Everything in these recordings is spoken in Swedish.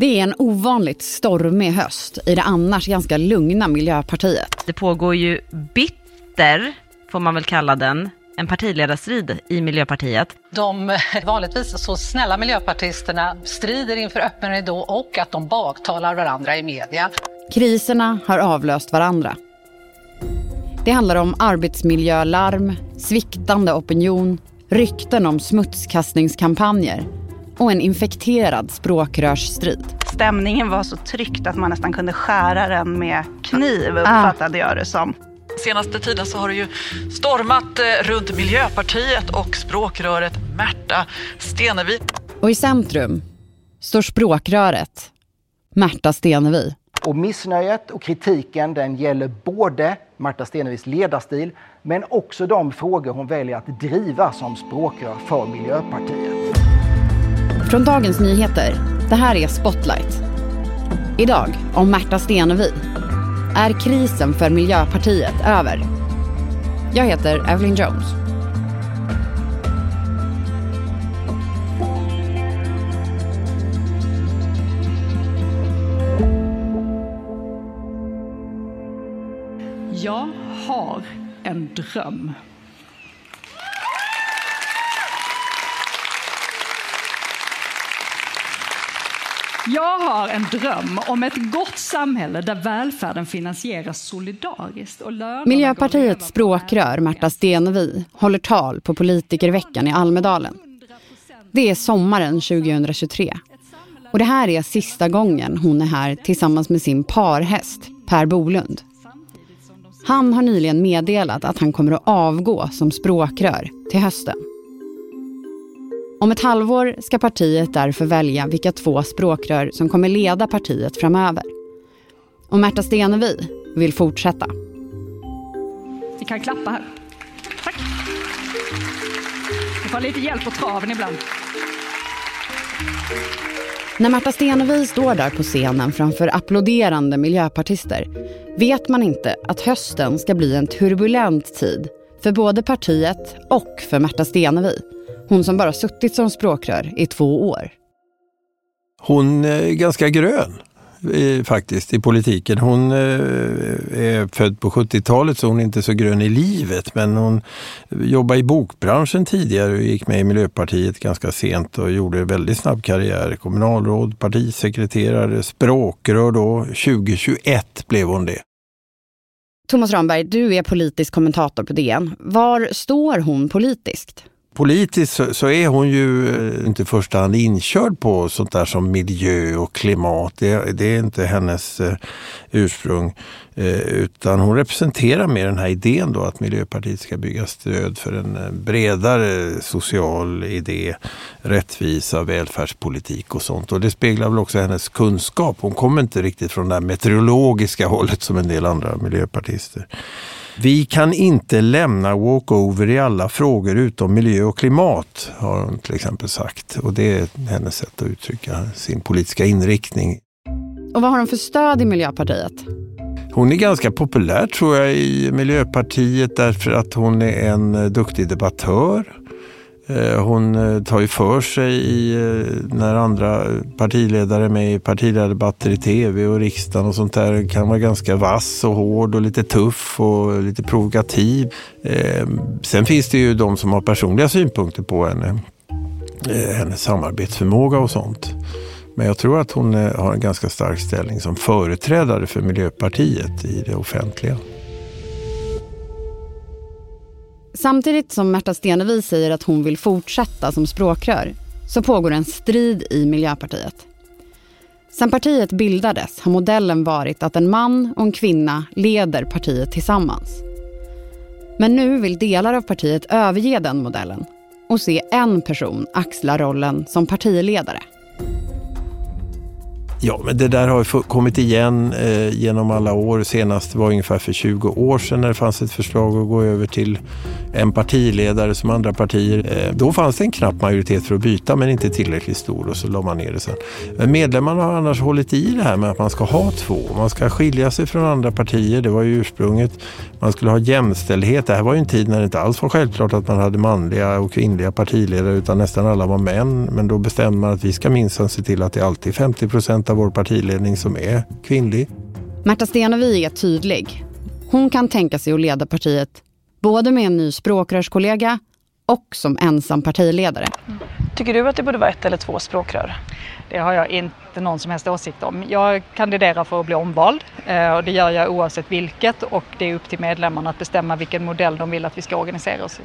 Det är en ovanligt stormig höst i det annars ganska lugna Miljöpartiet. Det pågår ju bitter, får man väl kalla den, en partiledarstrid i Miljöpartiet. De vanligtvis så snälla miljöpartisterna strider inför öppen ridå och att de baktalar varandra i media. Kriserna har avlöst varandra. Det handlar om arbetsmiljölarm, sviktande opinion, rykten om smutskastningskampanjer och en infekterad språkrörsstrid. Stämningen var så tryckt att man nästan kunde skära den med kniv, uppfattade jag det som. Senaste tiden så har det ju stormat eh, runt Miljöpartiet och språkröret Märta Stenevi. Och i centrum står språkröret Märta Stenevi. Och missnöjet och kritiken den gäller både Märta Stenevis ledarstil men också de frågor hon väljer att driva som språkrör för Miljöpartiet. Från Dagens Nyheter, det här är Spotlight. Idag om Märta Stenevi. Är krisen för Miljöpartiet över? Jag heter Evelyn Jones. Jag har en dröm. Jag har en dröm om ett gott samhälle där välfärden finansieras solidariskt. Och Miljöpartiets språkrör Märta Stenevi håller tal på politikerveckan i Almedalen. Det är sommaren 2023. Och det här är sista gången hon är här tillsammans med sin parhäst Per Bolund. Han har nyligen meddelat att han kommer att avgå som språkrör till hösten. Om ett halvår ska partiet därför välja vilka två språkrör som kommer leda partiet framöver. Och Märta Stenevi vill fortsätta. Ni kan klappa här. Tack. Ni får lite hjälp på traven ibland. När Märta Stenevi står där på scenen framför applåderande miljöpartister vet man inte att hösten ska bli en turbulent tid för både partiet och för Märta Stenevi. Hon som bara suttit som språkrör i två år. Hon är ganska grön i, faktiskt i politiken. Hon eh, är född på 70-talet så hon är inte så grön i livet men hon jobbade i bokbranschen tidigare och gick med i Miljöpartiet ganska sent och gjorde väldigt snabb karriär. Kommunalråd, partisekreterare, språkrör då. 2021 blev hon det. Thomas Ramberg, du är politisk kommentator på DN. Var står hon politiskt? Politiskt så, så, är hon ju eh, inte i första hand inkörd på sånt där som miljö och klimat. Det, det är inte hennes eh, ursprung. Eh, utan hon representerar mer den här idén då att Miljöpartiet ska bygga stöd för en eh, bredare social idé, rättvisa, välfärdspolitik och sånt. Och det speglar väl också hennes kunskap. Hon kommer inte riktigt från det meteorologiska hållet som en del andra miljöpartister. Vi kan inte lämna walkover i alla frågor utom miljö och klimat, har hon till exempel sagt. Och det är hennes sätt att uttrycka sin politiska inriktning. Och vad har hon för stöd i Miljöpartiet? Hon är ganska populär tror jag i Miljöpartiet därför att hon är en duktig debattör. Eh, hon eh, tar ju för sig i, eh, när andra partiledare är med i partiledardebatter i tv och riksdagen och sånt där. Kan vara ganska vass och hård och lite tuff och lite provokativ. Sen finns det ju de som har personliga synpunkter på henne. Hennes samarbetsförmåga och sånt. Men jag tror att hon har en ganska stark ställning som företrädare för Miljöpartiet i det offentliga. Samtidigt som Märta Stenevi säger att hon vill fortsätta som språkrör så pågår en strid i Miljöpartiet. Sen partiet bildades har modellen varit att en man och en kvinna leder partiet tillsammans. Men nu vill delar av partiet överge den modellen och se en person axla rollen som partiledare. Ja, men det där har kommit igen eh, genom alla år. Senast var ungefär för 20 år sedan när det fanns ett förslag att gå över till en partiledare som andra partier. Eh, då fanns det en knapp majoritet för att byta men inte tillräckligt stor och så la man ner det sen. Men medlemmarna har annars hållit i det här med att man ska ha två. Man ska skilja sig från andra partier, det var ju ursprunget. Man skulle ha jämställdhet. Det här var ju en tid när det inte alls var självklart att man hade manliga och kvinnliga partiledare utan nästan alla var män. Men då bestämde man att vi ska minsann se till att det alltid är 50 procent av vår partiledning som är kvinnlig. Märta Stenevi är tydlig. Hon kan tänka sig att leda partiet både med en ny språkrörskollega och som ensam partiledare. Tycker du att det borde vara ett eller två språkrör? Det har jag inte någon som helst åsikt om. Jag kandiderar för att bli omvald eh, och det gör jag oavsett vilket och det är upp till medlemmarna att bestämma vilken modell de vill att vi ska organisera oss i.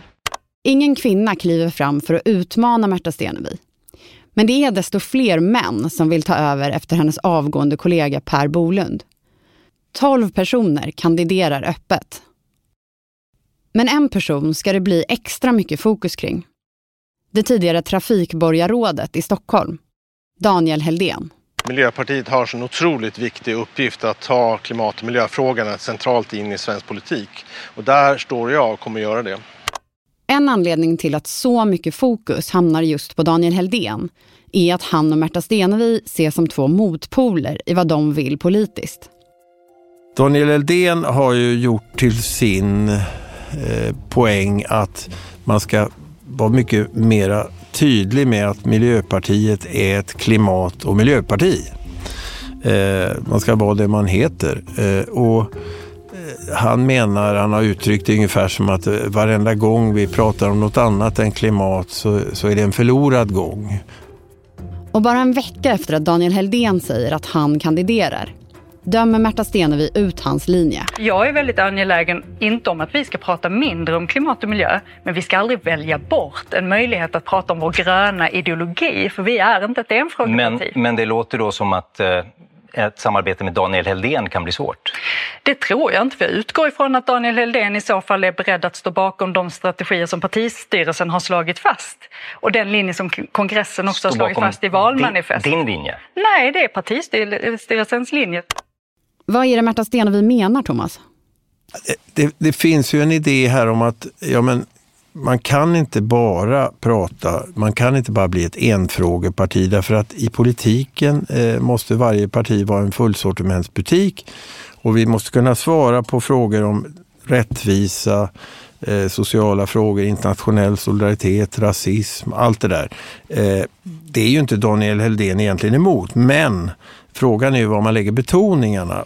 Ingen kvinna kliver fram för att utmana Märta Stenevi. Men det är desto fler män som vill ta över efter hennes avgående kollega Per Bolund. 12 personer kandiderar öppet. Men en person ska det bli extra mycket fokus kring. Det tidigare trafikborgarrådet i Stockholm, Daniel Heldén. Miljöpartiet har en otroligt viktig uppgift att ta klimat och miljöfrågorna centralt in i svensk politik. Och där står jag och kommer göra det. En anledning till att så mycket fokus hamnar just på Daniel Heldén är att han och Märta Stenevi ses som två motpoler i vad de vill politiskt. Daniel Heldén har ju gjort till sin eh, poäng att man ska vara mycket mera tydlig med att Miljöpartiet är ett klimat och miljöparti. Eh, man ska vara det man heter. Eh, och han menar, han har uttryckt det ungefär som att eh, varenda gång vi pratar om något annat än klimat så, så är det en förlorad gång. Och bara en vecka efter att Daniel Heldén säger att han kandiderar dömer Märta Stenevi ut hans linje. Jag är väldigt angelägen, inte om att vi ska prata mindre om klimat och miljö, men vi ska aldrig välja bort en möjlighet att prata om vår gröna ideologi, för vi är inte ett enfrågeparti. Men, men det låter då som att eh, ett samarbete med Daniel Heldén kan bli svårt? Det tror jag inte, jag utgår ifrån att Daniel Heldén i så fall är beredd att stå bakom de strategier som partistyrelsen har slagit fast. Och den linje som kongressen också stå har slagit fast i valmanifestet. Din, din linje? Nej, det är partistyrelsens linje. Vad är det Märta Stenevi menar, Thomas? Det, det, det, finns ju en idé här om att ja, men man kan inte bara prata, man kan inte bara bli ett enfrågeparti därför att i politiken eh, måste varje parti vara en fullsortimentsbutik och vi måste kunna svara på frågor om rättvisa, eh, sociala frågor, internationell solidaritet, rasism, allt det där. Eh, det är ju inte Daniel Heldén egentligen emot, men frågan är ju var man lägger betoningarna.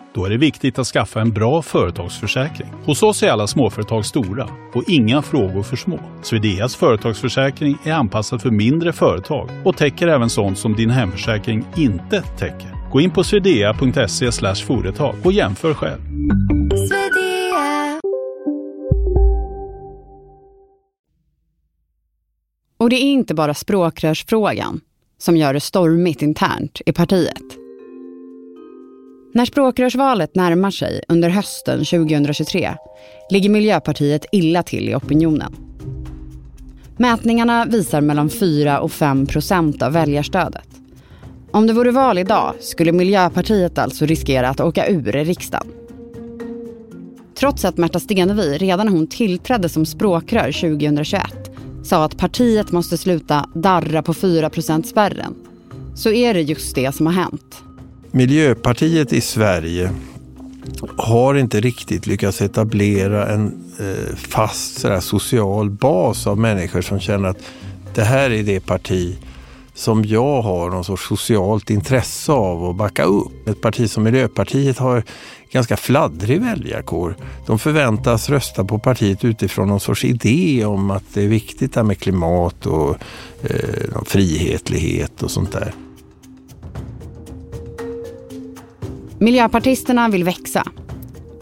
Då är det viktigt att skaffa en bra företagsförsäkring. Hos oss är alla småföretag stora och inga frågor för små. Swedeas företagsförsäkring är anpassad för mindre företag och täcker även sånt som din hemförsäkring inte täcker. Gå in på swedea.se företag och jämför själv. Och det är inte bara språkrörsfrågan som gör det stormigt internt i partiet. När språkrörsvalet närmar sig under hösten 2023 ligger Miljöpartiet illa till i opinionen. Mätningarna visar mellan 4 och 5 procent av väljarstödet. Om det vore val idag skulle Miljöpartiet alltså riskera att åka ur riksdagen. Trots att Märta Stenevi redan när hon tillträdde som språkrör 2021 sa att partiet måste sluta darra på 4 spärren så är det just det som har hänt. Miljöpartiet i Sverige har inte riktigt lyckats etablera en eh, fast sådär, social bas av människor som känner att det här är det parti som jag har någon sorts socialt intresse av att backa upp. Ett parti som Miljöpartiet har ganska fladdrig väljarkår. De förväntas rösta på partiet utifrån någon sorts idé om att det är viktigt med klimat och eh, frihetlighet och sånt där. Miljöpartisterna vill växa.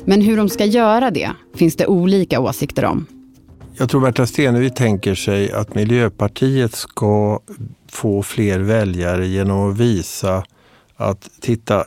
Men hur de ska göra det finns det olika åsikter om. Jag tror Märta Stenevi tänker sig att Miljöpartiet ska få fler väljare genom att visa att titta,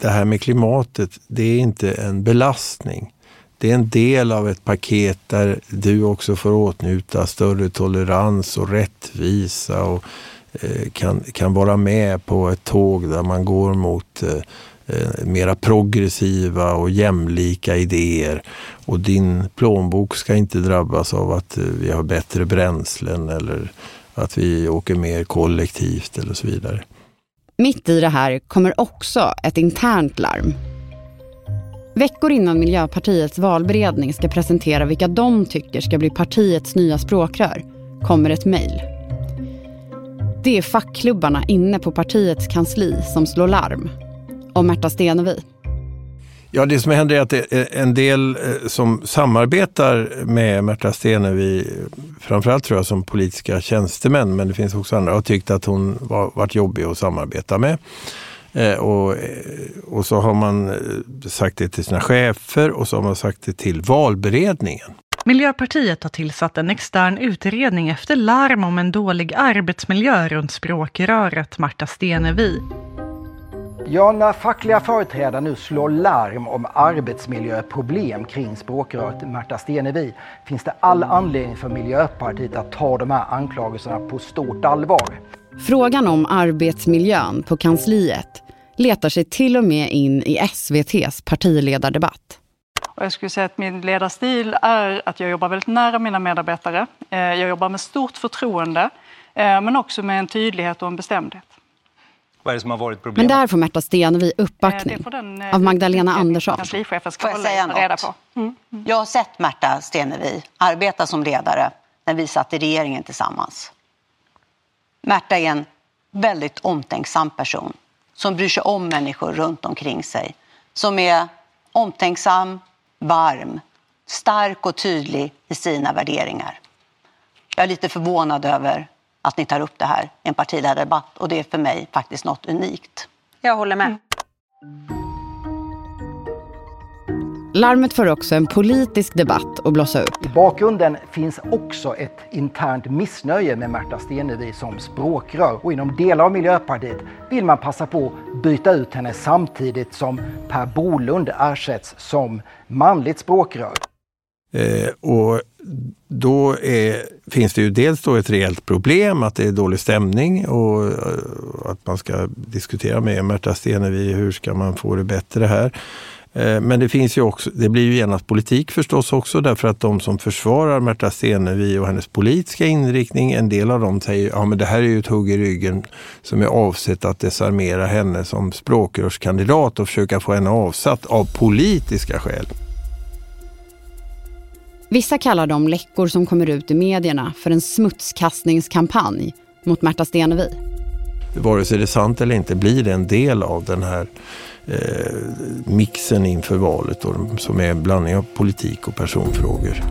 det här med klimatet, det är inte en belastning. Det är en del av ett paket där du också får åtnjuta större tolerans och rättvisa och eh, kan, kan vara med på ett tåg där man går mot eh, eh, mera progressiva och jämlika idéer. Och din plånbok ska inte drabbas av att eh, vi har bättre bränslen eller att vi åker mer kollektivt eller så vidare. Mitt i det här kommer också ett internt larm. Veckor innan Miljöpartiets valberedning ska presentera vilka de tycker ska bli partiets nya språkrör kommer ett mejl. Det är fackklubbarna inne på partiets kansli som slår larm. Om Märta Stenevi. Ja, det som händer är att en del eh, som samarbetar med Märta Stenevi, framförallt tror jag som politiska tjänstemän, men det finns också andra, har tyckt att hon var, varit jobbig att samarbeta med. Eh, och, eh, och så har man sagt det till sina chefer och så har man sagt det till valberedningen. Miljöpartiet har tillsatt en extern utredning efter larm om en dålig arbetsmiljö runt språkröret Marta Stenevi. Ja, när fackliga företrädare nu slår larm om arbetsmiljöproblem kring språkröret Märta Stenevi finns det all anledning för Miljöpartiet att ta de här anklagelserna på stort allvar. Frågan om arbetsmiljön på kansliet letar sig till och med in i SVTs partiledardebatt. Och jag skulle säga att min ledarstil är att jag jobbar väldigt nära mina medarbetare. Eh, jag jobbar med stort förtroende, eh, men också med en tydlighet och en bestämdhet. Vad är det som har varit problemet? Men där får Märta Stenevi uppbackning Eh, den, av Magdalena Andersson. Kanslichefen ska Får jag säga hålla reda något? på. Mm. Jag har sett Märta Stenevi arbeta som ledare när vi satt i regeringen tillsammans. Märta är en väldigt omtänksam person som bryr sig om människor runt omkring sig. Som är omtänksam, varm, stark och tydlig i sina värderingar. Jag är lite förvånad över att ni tar upp det här i en partiledardebatt och det är för mig faktiskt något unikt. Jag håller med. Larmet får också en politisk debatt att blossa upp. I bakgrunden finns också ett internt missnöje med Märta Stenevi som språkrör och inom delar av Miljöpartiet vill man passa på att byta ut henne samtidigt som Per Bolund ersätts som manligt språkrör. Eh, och då är, finns det ju dels då ett reellt problem att det är dålig stämning och eh, att man ska diskutera med Märta Stenevi hur ska man få det bättre här. Eh, men det finns ju också, det blir ju genast politik förstås också därför att de som försvarar Märta Stenevi och hennes politiska inriktning, en del av dem säger ja men det här är ju ett hugg i ryggen som är avsett att desarmera henne som språkrörskandidat och försöka få henne avsatt av politiska skäl. Vissa kallar de läckor som kommer ut i medierna för en smutskastningskampanj mot Märta Stenevi. Vare sig det är sant eller inte blir det en del av den här eh, mixen inför valet då, som är en blandning av politik och personfrågor.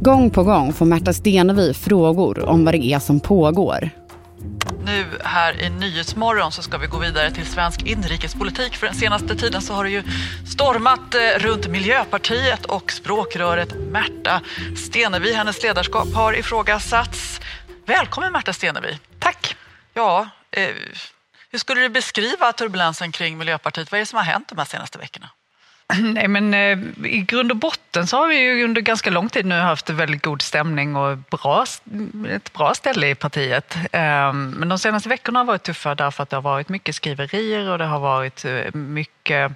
Gång på gång får Märta Stenevi frågor om vad det är som pågår. Nu här i Nyhetsmorgon så ska vi gå vidare till svensk inrikespolitik. För den senaste tiden så har det ju stormat eh, runt Miljöpartiet och språkröret Märta Stenevi. Hennes ledarskap har ifrågasatts. Välkommen Märta Stenevi. Tack. Ja, eh, hur skulle du beskriva turbulensen kring Miljöpartiet? Vad är det som har hänt de här senaste veckorna? Nej, men eh, I grund och botten så har vi ju under ganska lång tid nu haft väldigt god stämning och bra, ett bra ställe i partiet. Eh, men de senaste veckorna har varit tuffa därför att det har varit mycket skriverier och det har varit eh, mycket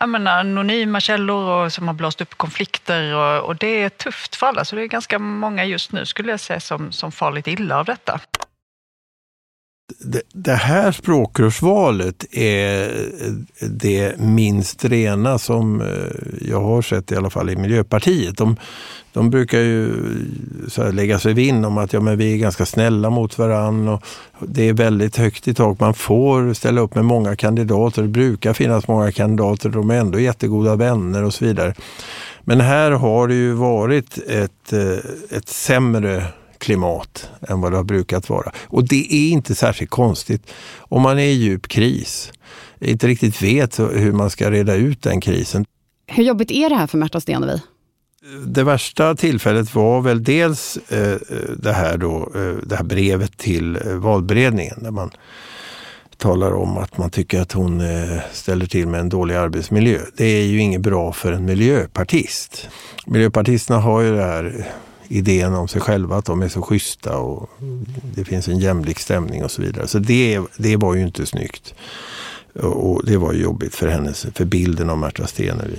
jag menar, anonyma källor och, som har blåst upp konflikter och, och, det är tufft för alla. Så det är ganska många just nu skulle jag säga som, som far lite illa av detta. Det, det här språkrörsvalet är det minst rena som eh, jag har sett i alla fall i Miljöpartiet. De, de brukar ju så lägga sig vinn om att ja, men vi är ganska snälla mot varandra och det är väldigt högt i tak. Man får ställa upp med många kandidater. Det brukar finnas många kandidater. De är ändå jättegoda vänner och så vidare. Men här har det ju varit ett, eh, ett sämre klimat än vad det har brukat vara. Och det är inte särskilt konstigt om man är i djup kris. Inte riktigt vet hur man ska reda ut den krisen. Hur jobbigt är det här för Märta Stenevi? Det värsta tillfället var väl dels eh, det, här då, eh, det här brevet till eh, valberedningen där man talar om att man tycker att hon ställer till med en dålig arbetsmiljö. Det är ju inget bra för en miljöpartist. Miljöpartisterna har ju det här idén om sig själva, att de är så schyssta och det finns en jämlik stämning och så vidare. Så det, det var ju inte snyggt. Och det var jobbigt för hennes, för bilden av Märta Stenevi.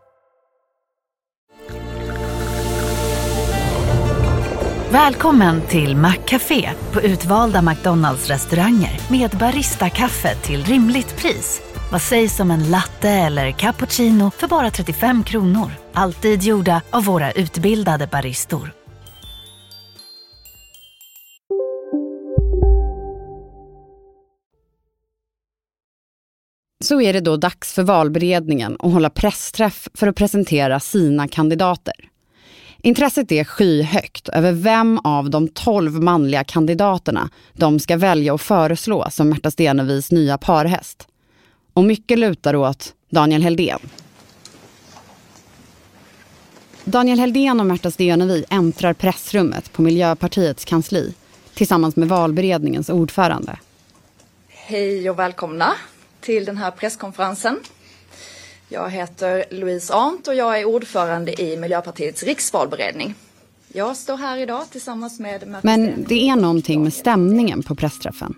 Välkommen till Maccafé på utvalda McDonalds restauranger med Baristakaffe till rimligt pris. Vad sägs om en latte eller cappuccino för bara 35 kronor? Alltid gjorda av våra utbildade baristor. Så är det då dags för valberedningen att hålla pressträff för att presentera sina kandidater. Intresset är skyhögt över vem av de tolv manliga kandidaterna de ska välja och föreslå som Märta Stenevis nya parhäst. Och mycket lutar åt Daniel Heldén. Daniel Heldén och Märta Stenevi äntrar pressrummet på Miljöpartiets kansli tillsammans med valberedningens ordförande. Hej och välkomna till den här presskonferensen. Jag heter Louise Arndt och jag är ordförande i Miljöpartiets riksvalberedning. Jag står här idag tillsammans med... Men det är någonting med stämningen på pressträffen.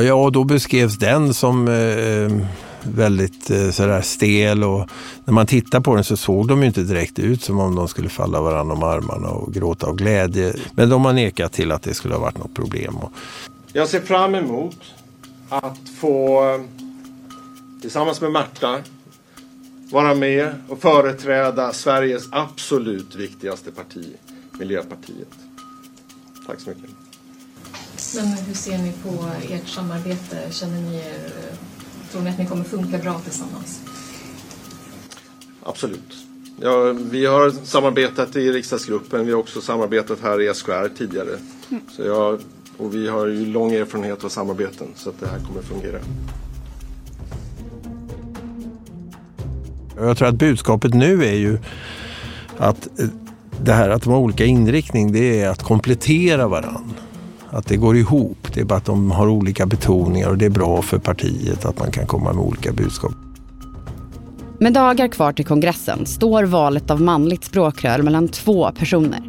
Ja, då beskrevs den som eh, väldigt eh, sådär stel och när man tittar på den så såg de ju inte direkt ut som om de skulle falla varandra om armarna och gråta av glädje. Men de har nekat till att det skulle ha varit något problem. Jag ser fram emot att få tillsammans med Märta vara med och företräda Sveriges absolut viktigaste parti, Miljöpartiet. Tack så mycket. Men hur ser ni på ert samarbete? Känner ni er, tror ni att ni kommer funka bra tillsammans? Absolut. Ja, vi har samarbetat i riksdagsgruppen. Vi har också samarbetat här i SKR tidigare. Mm. Så jag, och vi har ju lång erfarenhet av samarbeten så att det här kommer fungera. Jag tror att budskapet nu är ju att eh, det här att de har olika inriktning, det är att komplettera varandra. Att det går ihop. Det är bara att de har olika betoningar och det är bra för partiet att man kan komma med olika budskap. Med dagar kvar till kongressen står valet av manligt språkrör mellan två personer.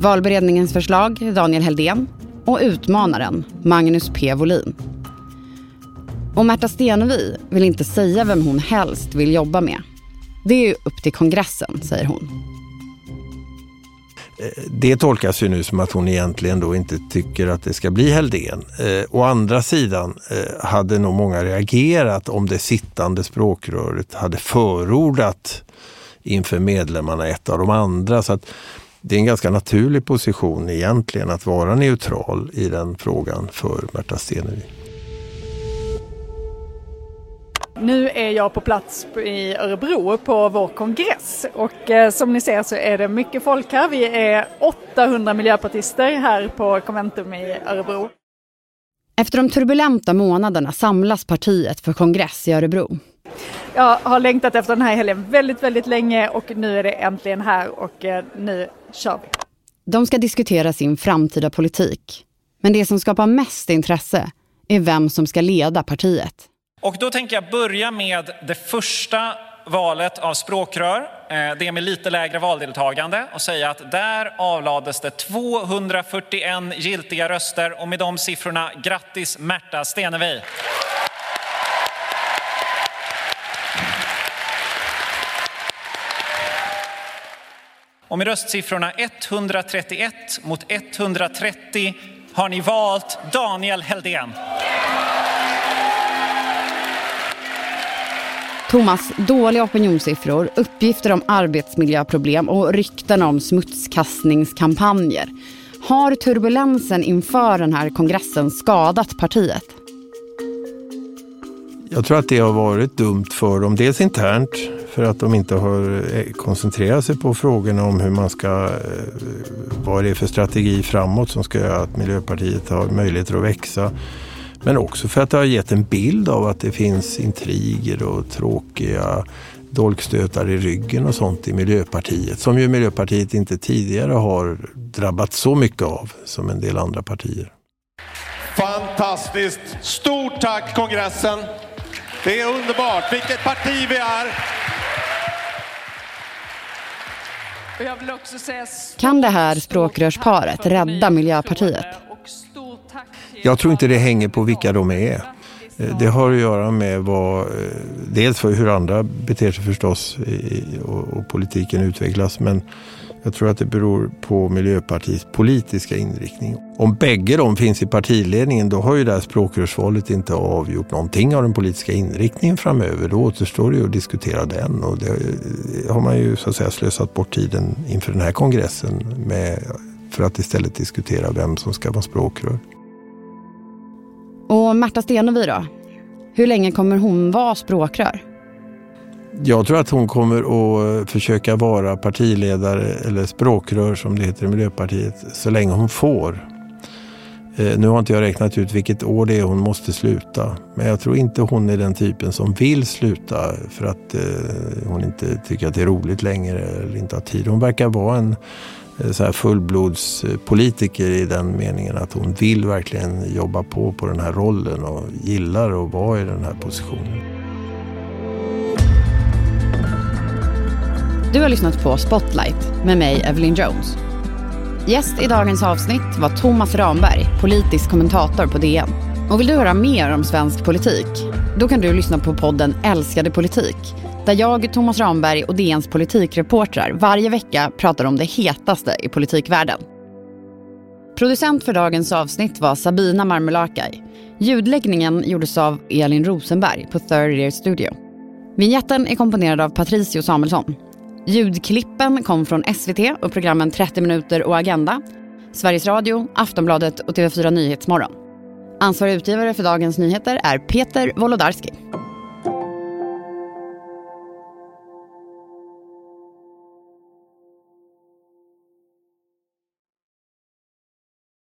Valberedningens förslag, Daniel Heldén, och utmanaren, Magnus P. Wolin. Och Märta Stenevi vill inte säga vem hon helst vill jobba med. Det är ju upp till kongressen, säger hon. Eh, det tolkas ju nu som att hon egentligen då inte tycker att det ska bli Heldén. Eh, å andra sidan eh, hade nog många reagerat om det sittande språkröret hade förordat inför medlemmarna ett av de andra. Så att det är en ganska naturlig position egentligen att vara neutral i den frågan för Märta Stenevi. Nu är jag på plats i Örebro på vår kongress och eh, som ni ser så är det mycket folk här. Vi är 800 miljöpartister här på Conventum i Örebro. Efter de turbulenta månaderna samlas partiet för kongress i Örebro. Jag har längtat efter den här helgen väldigt, väldigt länge och nu är det äntligen här och eh, nu kör vi. De ska diskutera sin framtida politik. Men det som skapar mest intresse är vem som ska leda partiet. Och då tänker jag börja med det första valet av språkrör, eh, det med lite lägre valdeltagande och säga att där avlades det 241 giltiga röster och med de siffrorna grattis Märta Stenevi. Och med röstsiffrorna 131 mot 130 har ni valt Daniel Heldén. Thomas, dåliga opinionssiffror, uppgifter om arbetsmiljöproblem och rykten om smutskastningskampanjer. Har turbulensen inför den här kongressen skadat partiet? Jag tror att det har varit dumt för dem. Dels internt för att de inte har eh, koncentrerat sig på frågorna om hur man ska, eh, vad det är för strategi framåt som ska göra att Miljöpartiet har möjligheter att växa. Men också för att det har gett en bild av att det finns intriger och tråkiga dolkstötar i ryggen och sånt i Miljöpartiet. Som ju Miljöpartiet inte tidigare har drabbat så mycket av som en del andra partier. Fantastiskt! Stort tack kongressen! Det är underbart, vilket parti vi är! Kan det här språkrörsparet rädda Miljöpartiet? Jag tror inte det hänger på vilka de är. Eh, det har att göra med vad, eh, dels för hur andra beter sig förstås och, och politiken utvecklas men jag tror att det beror på Miljöpartiets politiska inriktning. Om bägge de finns i partiledningen då har ju det här språkrörsvalet inte avgjort någonting av den politiska inriktningen framöver. Då återstår det ju att diskutera den och det eh, har man ju så att säga slösat bort tiden inför den här kongressen med, för att istället diskutera vem som ska vara språkrör. Och Märta Stenevi då? Hur länge kommer hon vara språkrör? Jag tror att hon kommer att eh, försöka vara partiledare eller språkrör som det heter i Miljöpartiet så länge hon får. Eh, nu har inte jag räknat ut vilket år det är hon måste sluta. Men jag tror inte hon är den typen som vill sluta för att eh, hon inte tycker att det är roligt längre eller inte har tid. Hon verkar vara en Eh, så här fullblodspolitiker i den meningen att hon vill verkligen jobba på på den här rollen och gillar att vara i den här positionen. Du har lyssnat på Spotlight med mig, Evelyn Jones. Gäst i dagens avsnitt var Thomas Ramberg, politisk kommentator på DN. Och vill du höra mer om svensk politik? Då kan du lyssna på podden Älskade politik. Där jag, Thomas Ramberg och DNs politikreportrar varje vecka pratar om det hetaste i politikvärlden. Producent för dagens avsnitt var Sabina Marmelakai. Ljudläggningen gjordes av Elin Rosenberg på Third Year Studio. Vinjetten är komponerad av Patricio Samuelsson. Ljudklippen kom från SVT och programmen 30 minuter och Agenda, Sveriges Radio, Aftonbladet och TV4 Nyhetsmorgon. Ansvarig utgivare för dagens nyheter är Peter Wolodarski.